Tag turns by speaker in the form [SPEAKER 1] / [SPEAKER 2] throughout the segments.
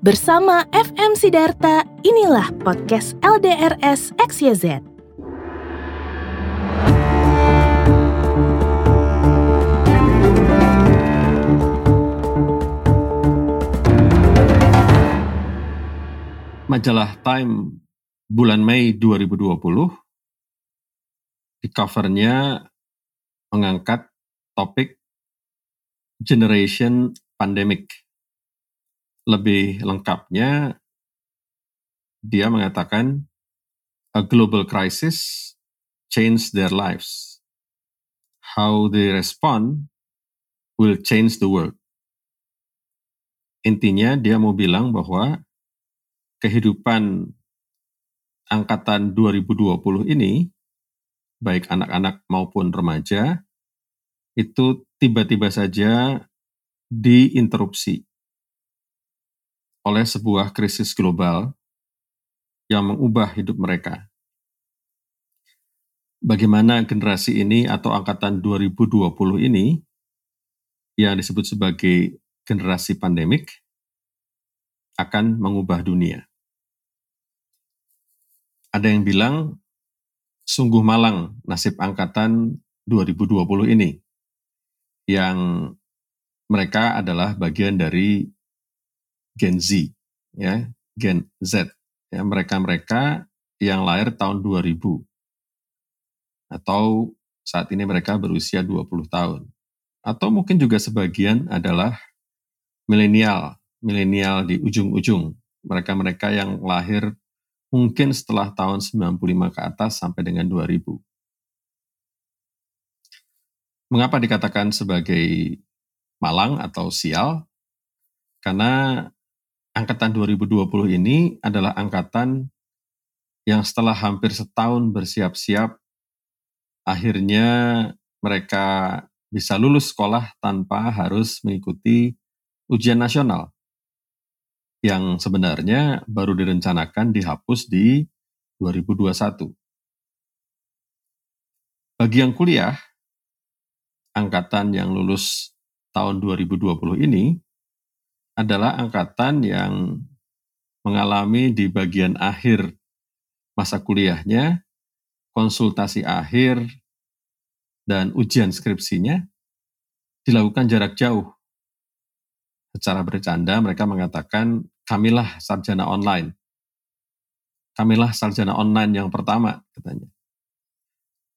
[SPEAKER 1] Bersama FM Sidarta, inilah podcast LDRS XYZ.
[SPEAKER 2] Majalah Time bulan Mei 2020 di covernya mengangkat topik Generation Pandemic. Lebih lengkapnya, dia mengatakan a global crisis change their lives. How they respond will change the world. Intinya dia mau bilang bahwa kehidupan angkatan 2020 ini, baik anak-anak maupun remaja, itu tiba-tiba saja diinterupsi oleh sebuah krisis global yang mengubah hidup mereka. Bagaimana generasi ini atau angkatan 2020 ini yang disebut sebagai generasi pandemik akan mengubah dunia. Ada yang bilang, sungguh malang nasib angkatan 2020 ini, yang mereka adalah bagian dari Gen Z, ya, Gen Z, ya, mereka-mereka yang lahir tahun 2000 atau saat ini mereka berusia 20 tahun. Atau mungkin juga sebagian adalah milenial, milenial di ujung-ujung, mereka-mereka yang lahir mungkin setelah tahun 95 ke atas sampai dengan 2000. Mengapa dikatakan sebagai malang atau sial? Karena angkatan 2020 ini adalah angkatan yang setelah hampir setahun bersiap-siap, akhirnya mereka bisa lulus sekolah tanpa harus mengikuti ujian nasional yang sebenarnya baru direncanakan dihapus di 2021. Bagi yang kuliah, angkatan yang lulus tahun 2020 ini adalah angkatan yang mengalami di bagian akhir masa kuliahnya, konsultasi akhir, dan ujian skripsinya dilakukan jarak jauh secara bercanda mereka mengatakan kamilah sarjana online. Kamilah sarjana online yang pertama katanya.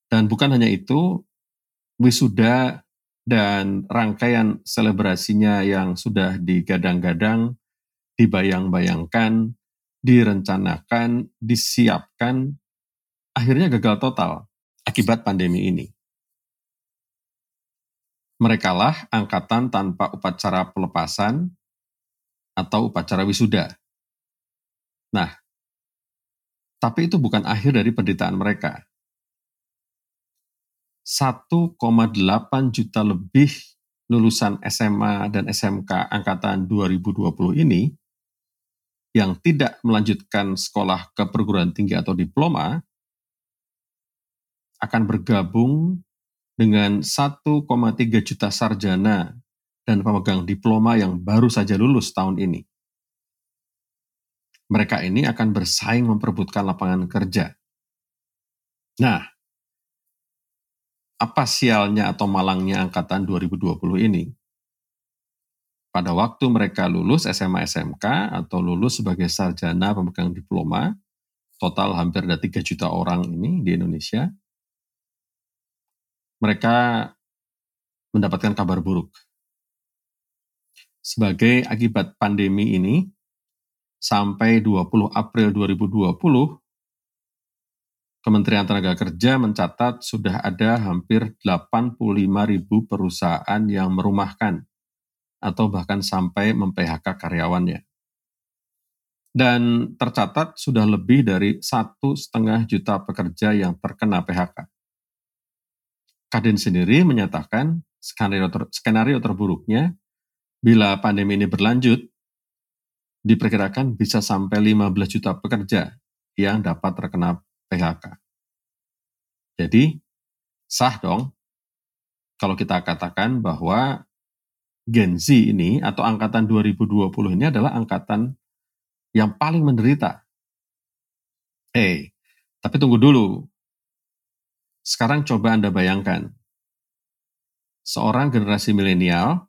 [SPEAKER 2] Dan bukan hanya itu, wisuda dan rangkaian selebrasinya yang sudah digadang-gadang, dibayang-bayangkan, direncanakan, disiapkan, akhirnya gagal total akibat pandemi ini. Merekalah angkatan tanpa upacara pelepasan atau upacara wisuda. Nah, tapi itu bukan akhir dari penderitaan mereka. 1,8 juta lebih lulusan SMA dan SMK angkatan 2020 ini yang tidak melanjutkan sekolah ke perguruan tinggi atau diploma akan bergabung dengan 1,3 juta sarjana dan pemegang diploma yang baru saja lulus tahun ini. Mereka ini akan bersaing memperebutkan lapangan kerja. Nah, apa sialnya atau malangnya angkatan 2020 ini? Pada waktu mereka lulus SMA SMK atau lulus sebagai sarjana pemegang diploma, total hampir ada 3 juta orang ini di Indonesia, mereka mendapatkan kabar buruk. Sebagai akibat pandemi ini, sampai 20 April 2020, Kementerian Tenaga Kerja mencatat sudah ada hampir 85 ribu perusahaan yang merumahkan atau bahkan sampai mem-PHK karyawannya. Dan tercatat sudah lebih dari satu setengah juta pekerja yang terkena PHK. Kadin sendiri menyatakan skenario, ter, skenario terburuknya bila pandemi ini berlanjut diperkirakan bisa sampai 15 juta pekerja yang dapat terkena PHK. Jadi sah dong kalau kita katakan bahwa Gen Z ini atau angkatan 2020 ini adalah angkatan yang paling menderita. Eh, tapi tunggu dulu. Sekarang coba Anda bayangkan, seorang generasi milenial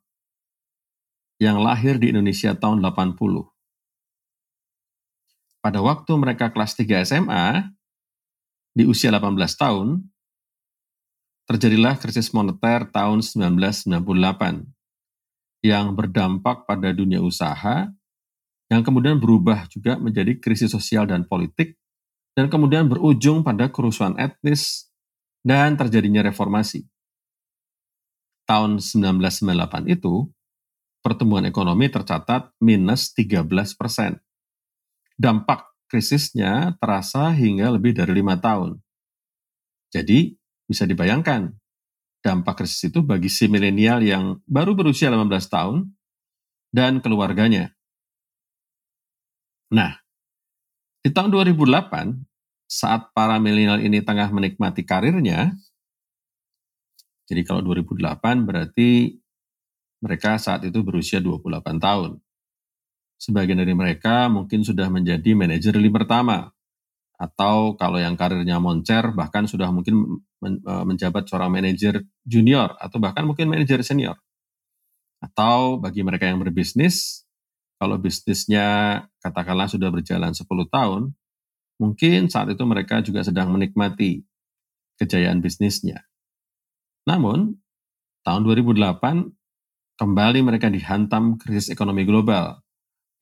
[SPEAKER 2] yang lahir di Indonesia tahun 80. Pada waktu mereka kelas 3 SMA, di usia 18 tahun, terjadilah krisis moneter tahun 1998 yang berdampak pada dunia usaha, yang kemudian berubah juga menjadi krisis sosial dan politik, dan kemudian berujung pada kerusuhan etnis dan terjadinya reformasi. Tahun 1998 itu, pertumbuhan ekonomi tercatat minus 13 persen. Dampak krisisnya terasa hingga lebih dari lima tahun. Jadi, bisa dibayangkan dampak krisis itu bagi si milenial yang baru berusia 18 tahun dan keluarganya. Nah, di tahun 2008, saat para milenial ini tengah menikmati karirnya, jadi kalau 2008 berarti mereka saat itu berusia 28 tahun. Sebagian dari mereka mungkin sudah menjadi manajer lini pertama, atau kalau yang karirnya moncer bahkan sudah mungkin e, menjabat seorang manajer junior atau bahkan mungkin manajer senior. Atau bagi mereka yang berbisnis, kalau bisnisnya katakanlah sudah berjalan 10 tahun, mungkin saat itu mereka juga sedang menikmati kejayaan bisnisnya. Namun, tahun 2008 kembali mereka dihantam krisis ekonomi global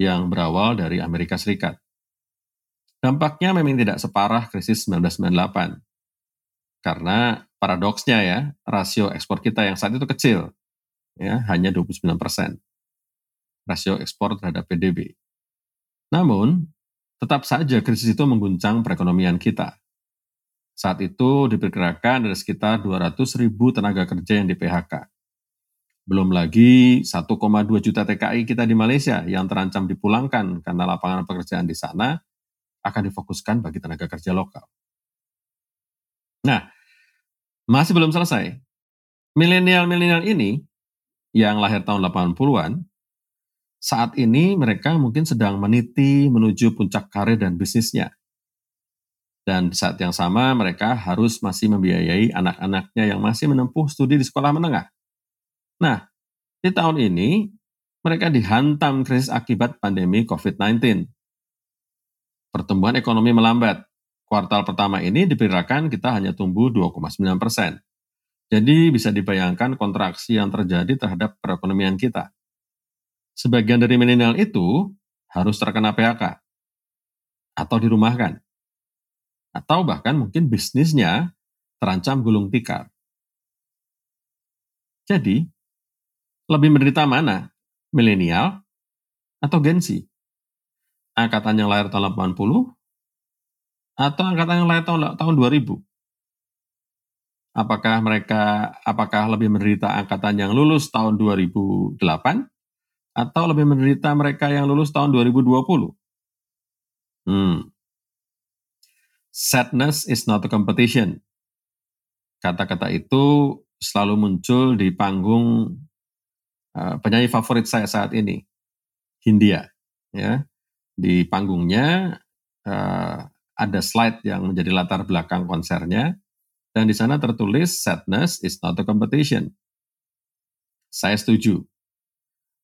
[SPEAKER 2] yang berawal dari Amerika Serikat. Dampaknya memang tidak separah krisis 1998. Karena paradoksnya ya, rasio ekspor kita yang saat itu kecil, ya hanya 29 persen. Rasio ekspor terhadap PDB. Namun, tetap saja krisis itu mengguncang perekonomian kita. Saat itu diperkirakan ada sekitar 200 ribu tenaga kerja yang di PHK. Belum lagi 1,2 juta TKI kita di Malaysia yang terancam dipulangkan karena lapangan pekerjaan di sana akan difokuskan bagi tenaga kerja lokal. Nah, masih belum selesai. Milenial-milenial ini yang lahir tahun 80-an, saat ini mereka mungkin sedang meniti menuju puncak karir dan bisnisnya. Dan saat yang sama mereka harus masih membiayai anak-anaknya yang masih menempuh studi di sekolah menengah. Nah, di tahun ini mereka dihantam krisis akibat pandemi COVID-19 pertumbuhan ekonomi melambat. Kuartal pertama ini diperkirakan kita hanya tumbuh 2,9 persen. Jadi bisa dibayangkan kontraksi yang terjadi terhadap perekonomian kita. Sebagian dari milenial itu harus terkena PHK atau dirumahkan. Atau bahkan mungkin bisnisnya terancam gulung tikar. Jadi, lebih menderita mana? Milenial atau gensi? angkatan yang lahir tahun 80 atau angkatan yang lahir tahun tahun 2000? Apakah mereka apakah lebih menderita angkatan yang lulus tahun 2008 atau lebih menderita mereka yang lulus tahun 2020? Hmm. Sadness is not a competition. Kata-kata itu selalu muncul di panggung uh, penyanyi favorit saya saat ini, Hindia. Ya, di panggungnya uh, ada slide yang menjadi latar belakang konsernya dan di sana tertulis sadness is not a competition. Saya setuju.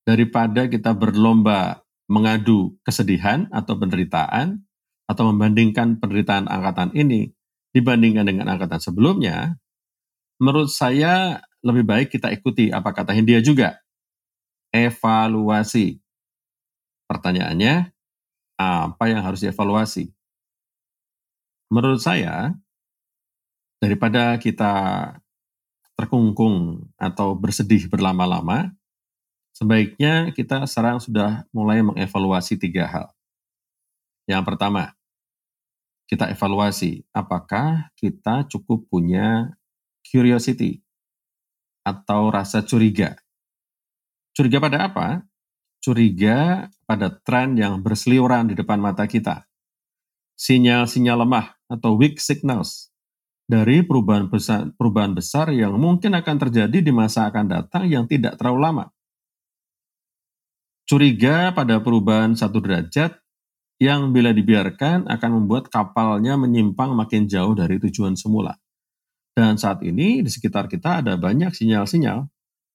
[SPEAKER 2] Daripada kita berlomba mengadu kesedihan atau penderitaan atau membandingkan penderitaan angkatan ini dibandingkan dengan angkatan sebelumnya, menurut saya lebih baik kita ikuti apa kata Hindia juga. Evaluasi. Pertanyaannya, apa yang harus dievaluasi? Menurut saya, daripada kita terkungkung atau bersedih berlama-lama, sebaiknya kita sekarang sudah mulai mengevaluasi tiga hal. Yang pertama, kita evaluasi apakah kita cukup punya curiosity atau rasa curiga. Curiga pada apa? curiga pada tren yang berseliweran di depan mata kita. Sinyal-sinyal lemah atau weak signals dari perubahan besar, perubahan besar yang mungkin akan terjadi di masa akan datang yang tidak terlalu lama. Curiga pada perubahan satu derajat yang bila dibiarkan akan membuat kapalnya menyimpang makin jauh dari tujuan semula. Dan saat ini di sekitar kita ada banyak sinyal-sinyal.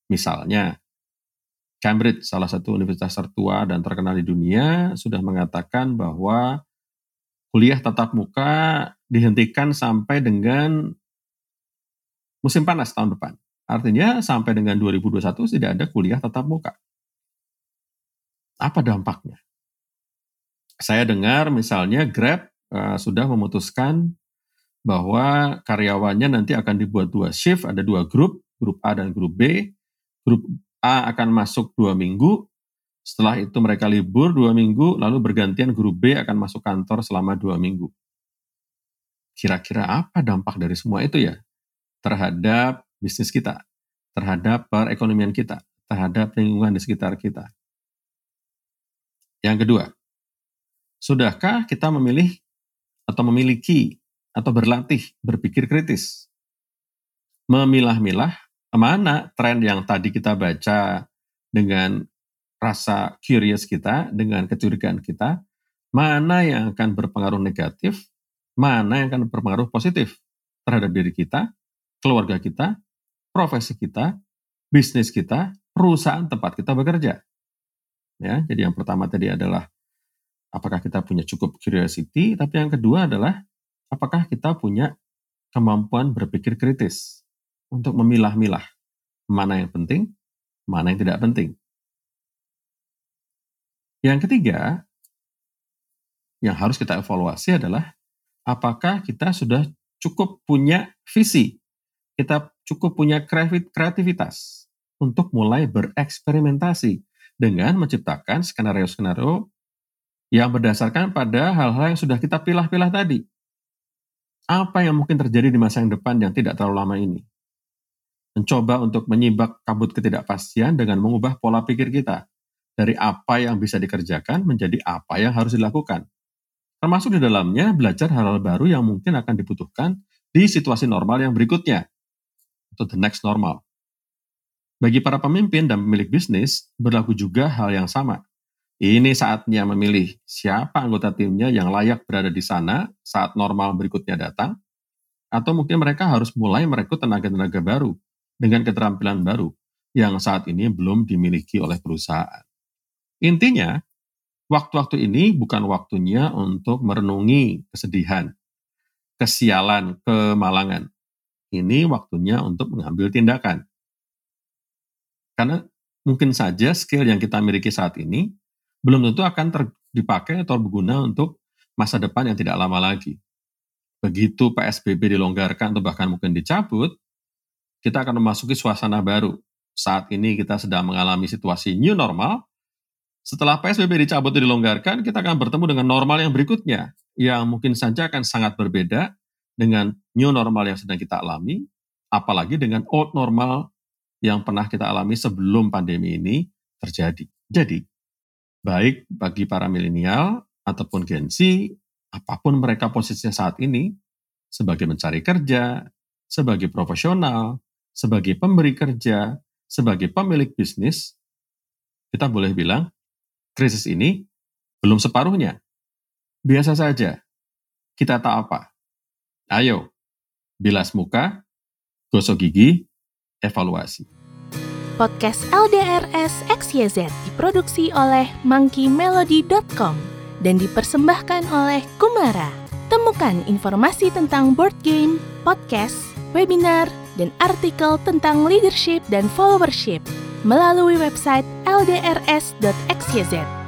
[SPEAKER 2] Misalnya, Cambridge, salah satu universitas tertua dan terkenal di dunia, sudah mengatakan bahwa kuliah tatap muka dihentikan sampai dengan musim panas tahun depan. Artinya sampai dengan 2021 tidak ada kuliah tatap muka. Apa dampaknya? Saya dengar misalnya Grab uh, sudah memutuskan bahwa karyawannya nanti akan dibuat dua shift, ada dua grup, grup A dan grup B. Grup A akan masuk dua minggu, setelah itu mereka libur dua minggu, lalu bergantian grup B akan masuk kantor selama dua minggu. Kira-kira apa dampak dari semua itu ya? Terhadap bisnis kita, terhadap perekonomian kita, terhadap lingkungan di sekitar kita. Yang kedua, sudahkah kita memilih atau memiliki atau berlatih berpikir kritis. Memilah-milah mana tren yang tadi kita baca dengan rasa curious kita, dengan kecurigaan kita, mana yang akan berpengaruh negatif, mana yang akan berpengaruh positif terhadap diri kita, keluarga kita, profesi kita, bisnis kita, perusahaan tempat kita bekerja. Ya, jadi yang pertama tadi adalah apakah kita punya cukup curiosity, tapi yang kedua adalah apakah kita punya kemampuan berpikir kritis untuk memilah-milah mana yang penting, mana yang tidak penting. Yang ketiga, yang harus kita evaluasi adalah apakah kita sudah cukup punya visi, kita cukup punya kreativitas untuk mulai bereksperimentasi dengan menciptakan skenario-skenario yang berdasarkan pada hal-hal yang sudah kita pilah-pilah tadi apa yang mungkin terjadi di masa yang depan yang tidak terlalu lama ini. Mencoba untuk menyibak kabut ketidakpastian dengan mengubah pola pikir kita dari apa yang bisa dikerjakan menjadi apa yang harus dilakukan. Termasuk di dalamnya belajar hal-hal baru yang mungkin akan dibutuhkan di situasi normal yang berikutnya, atau the next normal. Bagi para pemimpin dan pemilik bisnis, berlaku juga hal yang sama. Ini saatnya memilih siapa anggota timnya yang layak berada di sana saat normal berikutnya datang, atau mungkin mereka harus mulai merekrut tenaga-tenaga baru dengan keterampilan baru yang saat ini belum dimiliki oleh perusahaan. Intinya, waktu-waktu ini bukan waktunya untuk merenungi kesedihan, kesialan, kemalangan. Ini waktunya untuk mengambil tindakan. Karena mungkin saja skill yang kita miliki saat ini belum tentu akan ter, dipakai atau berguna untuk masa depan yang tidak lama lagi. Begitu PSBB dilonggarkan atau bahkan mungkin dicabut, kita akan memasuki suasana baru. Saat ini kita sedang mengalami situasi new normal. Setelah PSBB dicabut dan dilonggarkan, kita akan bertemu dengan normal yang berikutnya, yang mungkin saja akan sangat berbeda dengan new normal yang sedang kita alami, apalagi dengan old normal yang pernah kita alami sebelum pandemi ini terjadi. Jadi, baik bagi para milenial ataupun Gen Z, apa pun mereka posisinya saat ini, sebagai mencari kerja, sebagai profesional, sebagai pemberi kerja, sebagai pemilik bisnis, kita boleh bilang krisis ini belum separuhnya. Biasa saja. Kita tak apa. Ayo, bilas muka, gosok gigi, evaluasi.
[SPEAKER 1] Podcast LDRS XYZ diproduksi oleh monkeymelody.com dan dipersembahkan oleh Kumara. Temukan informasi tentang board game, podcast, webinar, dan artikel tentang leadership dan followership melalui website ldrs.xyz.